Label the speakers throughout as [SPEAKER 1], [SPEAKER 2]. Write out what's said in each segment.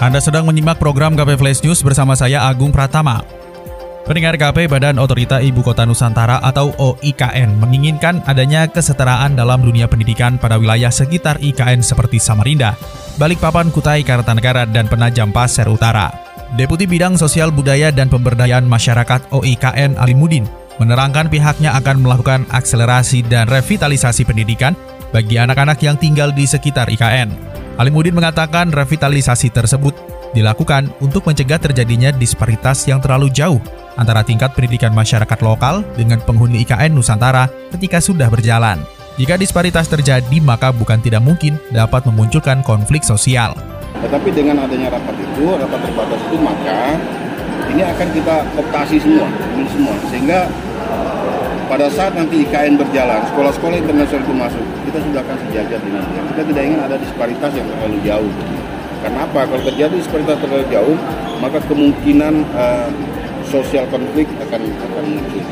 [SPEAKER 1] Anda sedang menyimak program KP Flash News bersama saya Agung Pratama. Pendengar KP Badan Otorita Ibu Kota Nusantara atau OIKN menginginkan adanya kesetaraan dalam dunia pendidikan pada wilayah sekitar IKN seperti Samarinda, Balikpapan, Kutai, Kartanegara, dan Penajam Pasir Utara. Deputi Bidang Sosial Budaya dan Pemberdayaan Masyarakat OIKN Alimudin menerangkan pihaknya akan melakukan akselerasi dan revitalisasi pendidikan bagi anak-anak yang tinggal di sekitar IKN. Alimudin mengatakan revitalisasi tersebut dilakukan untuk mencegah terjadinya disparitas yang terlalu jauh antara tingkat pendidikan masyarakat lokal dengan penghuni IKN Nusantara ketika sudah berjalan. Jika disparitas terjadi, maka bukan tidak mungkin dapat memunculkan konflik sosial.
[SPEAKER 2] Tetapi dengan adanya rapat itu, rapat terbatas itu, maka ini akan kita optasi semua, semua, sehingga pada saat nanti IKN berjalan, sekolah-sekolah internasional itu masuk, kita sudah akan sejajar dengan dia. Kita tidak ingin ada disparitas yang terlalu jauh. Karena apa? Kalau terjadi disparitas terlalu jauh, maka kemungkinan uh, sosial konflik akan akan muncul.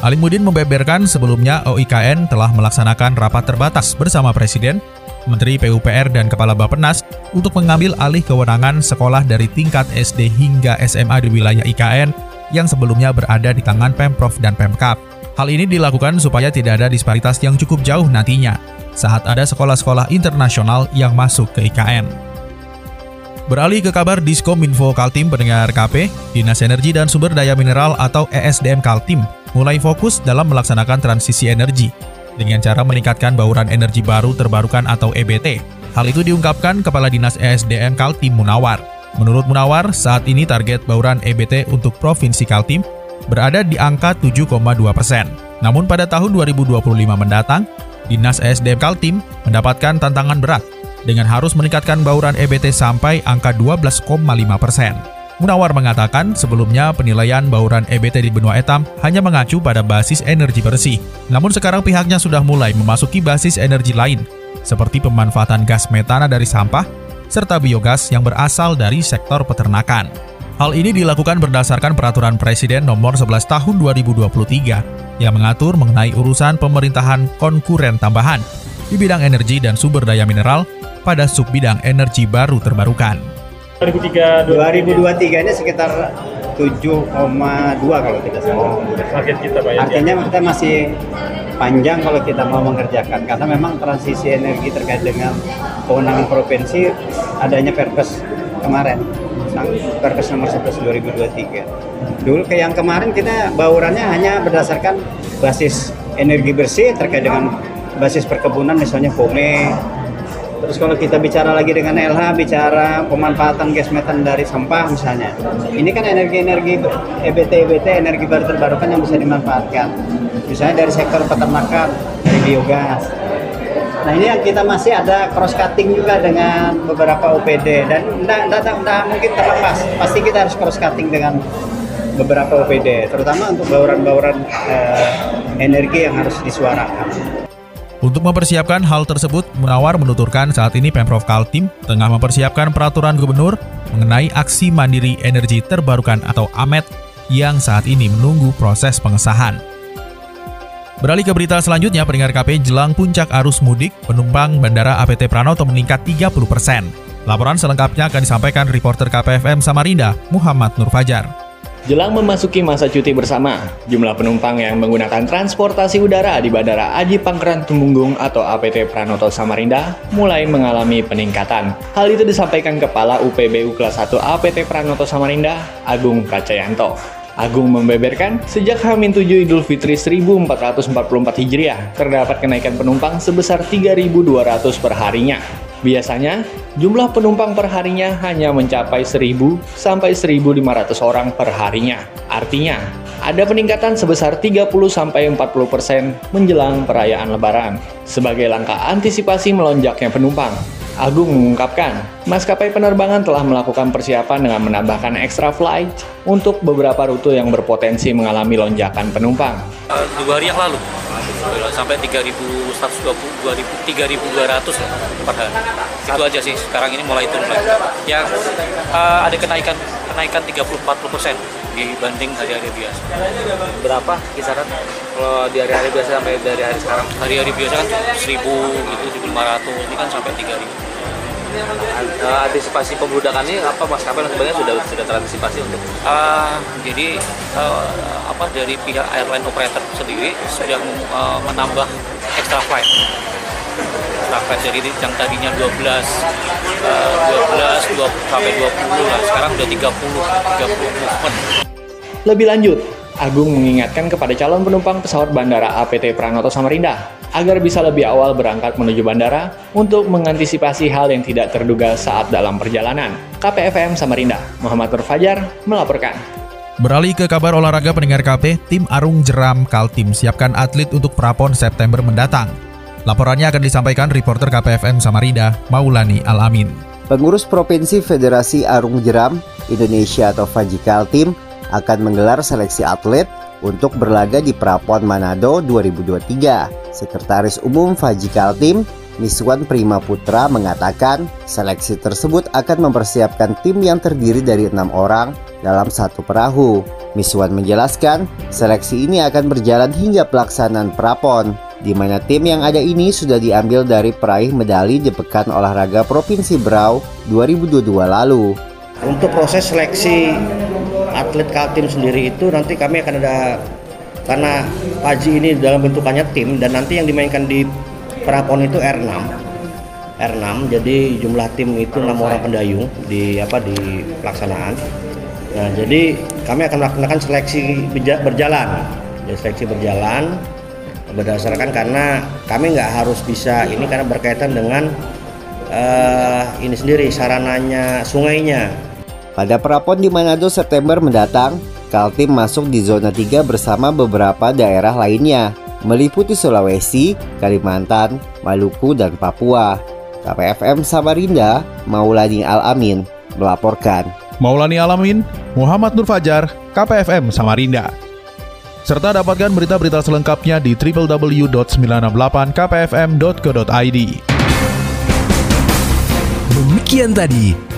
[SPEAKER 1] Alimudin membeberkan sebelumnya OIKN telah melaksanakan rapat terbatas bersama Presiden, Menteri PUPR dan Kepala Bappenas untuk mengambil alih kewenangan sekolah dari tingkat SD hingga SMA di wilayah IKN yang sebelumnya berada di tangan Pemprov dan Pemkap. Hal ini dilakukan supaya tidak ada disparitas yang cukup jauh nantinya saat ada sekolah-sekolah internasional yang masuk ke IKN. Beralih ke kabar Diskominfo Kaltim pendengar KP, Dinas Energi dan Sumber Daya Mineral atau ESDM Kaltim mulai fokus dalam melaksanakan transisi energi dengan cara meningkatkan bauran energi baru terbarukan atau EBT. Hal itu diungkapkan Kepala Dinas ESDM Kaltim Munawar. Menurut Munawar, saat ini target bauran EBT untuk Provinsi Kaltim berada di angka 7,2 persen. Namun pada tahun 2025 mendatang, Dinas ESDM Kaltim mendapatkan tantangan berat dengan harus meningkatkan bauran EBT sampai angka 12,5 persen. Munawar mengatakan sebelumnya penilaian bauran EBT di benua etam hanya mengacu pada basis energi bersih. Namun sekarang pihaknya sudah mulai memasuki basis energi lain, seperti pemanfaatan gas metana dari sampah serta biogas yang berasal dari sektor peternakan. Hal ini dilakukan berdasarkan peraturan Presiden nomor 11 tahun 2023 yang mengatur mengenai urusan pemerintahan konkuren tambahan di bidang energi dan sumber daya mineral pada sub bidang energi baru terbarukan.
[SPEAKER 3] 2023 ini sekitar 7,2 kalau tidak salah.
[SPEAKER 4] Target kita Pak ya.
[SPEAKER 3] Artinya kita masih panjang kalau kita mau mengerjakan karena memang transisi energi terkait dengan kewenangan provinsi adanya Perpres kemarin Perpres nomor 11 2023. Dulu ke yang kemarin kita baurannya hanya berdasarkan basis energi bersih terkait dengan basis perkebunan misalnya FOME, Terus kalau kita bicara lagi dengan LH, bicara pemanfaatan gas metan dari sampah misalnya. Ini kan energi-energi EBT, EBT, energi baru terbarukan yang bisa dimanfaatkan. Misalnya dari sektor peternakan, dari biogas. Nah ini yang kita masih ada cross cutting juga dengan beberapa OPD dan tidak mungkin terlepas. Pasti kita harus cross cutting dengan beberapa OPD, terutama untuk bauran-bauran eh, energi yang harus disuarakan.
[SPEAKER 1] Untuk mempersiapkan hal tersebut, Munawar menuturkan saat ini Pemprov Kaltim tengah mempersiapkan peraturan gubernur mengenai aksi mandiri energi terbarukan atau AMET yang saat ini menunggu proses pengesahan. Beralih ke berita selanjutnya, pendengar KP jelang puncak arus mudik, penumpang Bandara APT Pranoto meningkat 30 persen. Laporan selengkapnya akan disampaikan reporter KPFM Samarinda, Muhammad Nur Fajar.
[SPEAKER 4] Jelang memasuki masa cuti bersama, jumlah penumpang yang menggunakan transportasi udara di Bandara Adi Pangkalan Tumenggung atau APT Pranoto Samarinda mulai mengalami peningkatan. Hal itu disampaikan Kepala UPBU Kelas 1 APT Pranoto Samarinda, Agung Kacayanto. Agung membeberkan, sejak H-7 Idul Fitri 1444 Hijriah, terdapat kenaikan penumpang sebesar 3.200 per harinya. Biasanya, jumlah penumpang perharinya hanya mencapai 1.000 sampai 1.500 orang per harinya. Artinya, ada peningkatan sebesar 30 sampai 40% menjelang perayaan lebaran. Sebagai langkah antisipasi melonjaknya penumpang, Agung mengungkapkan, maskapai penerbangan telah melakukan persiapan dengan menambahkan extra flight untuk beberapa rute yang berpotensi mengalami lonjakan penumpang.
[SPEAKER 5] Dua hari yang lalu, sampai 3.120, 3.200 per hari. Itu aja sih, sekarang ini mulai turun lagi. Yang uh, ada kenaikan kenaikan 30-40 persen dibanding hari-hari biasa.
[SPEAKER 6] Berapa kisaran kalau di hari-hari biasa sampai dari hari sekarang?
[SPEAKER 5] Hari-hari biasa kan 1000 gitu, 1500, ini kan sampai 3000
[SPEAKER 6] uh, antisipasi pembludakan ini apa mas? Kapan sebenarnya sudah sudah terantisipasi untuk
[SPEAKER 5] uh, jadi uh, apa dari pihak airline operator sendiri sudah uh, menambah extra flight. Extra flight jadi yang tadinya 12 uh, 12 20, sampai 20 lah sekarang udah 30 30 movement.
[SPEAKER 4] Lebih lanjut Agung mengingatkan kepada calon penumpang pesawat bandara APT Pranoto Samarinda agar bisa lebih awal berangkat menuju bandara untuk mengantisipasi hal yang tidak terduga saat dalam perjalanan. KPFM Samarinda, Muhammad Nur Fajar melaporkan.
[SPEAKER 1] Beralih ke kabar olahraga pendengar KP, tim Arung Jeram Kaltim siapkan atlet untuk Prapon September mendatang. Laporannya akan disampaikan reporter KPFM Samarinda, Maulani Alamin.
[SPEAKER 7] Pengurus Provinsi Federasi Arung Jeram Indonesia atau Faji Kaltim akan menggelar seleksi atlet untuk berlaga di Prapon Manado 2023. Sekretaris Umum Faji Kaltim, Miswan Prima Putra mengatakan seleksi tersebut akan mempersiapkan tim yang terdiri dari enam orang dalam satu perahu. Miswan menjelaskan, seleksi ini akan berjalan hingga pelaksanaan prapon, di mana tim yang ada ini sudah diambil dari peraih medali di Pekan Olahraga Provinsi Berau 2022 lalu.
[SPEAKER 8] Untuk proses seleksi atlet Kaltim sendiri itu nanti kami akan ada karena Paji ini dalam bentukannya tim dan nanti yang dimainkan di Prapon itu R6 R6 jadi jumlah tim itu enam orang pendayung di apa di pelaksanaan. Nah jadi kami akan melakukan seleksi berjalan. Jadi seleksi berjalan berdasarkan karena kami nggak harus bisa ini karena berkaitan dengan uh, ini sendiri sarananya sungainya
[SPEAKER 7] pada Prapon di Manado September mendatang, Kaltim masuk di zona 3 bersama beberapa daerah lainnya, meliputi Sulawesi, Kalimantan, Maluku, dan Papua. KPFM Samarinda, Maulani Alamin, melaporkan.
[SPEAKER 1] Maulani Alamin, Muhammad Nur Fajar, KPFM Samarinda. Serta dapatkan berita-berita selengkapnya di www.968kpfm.co.id.
[SPEAKER 9] Demikian tadi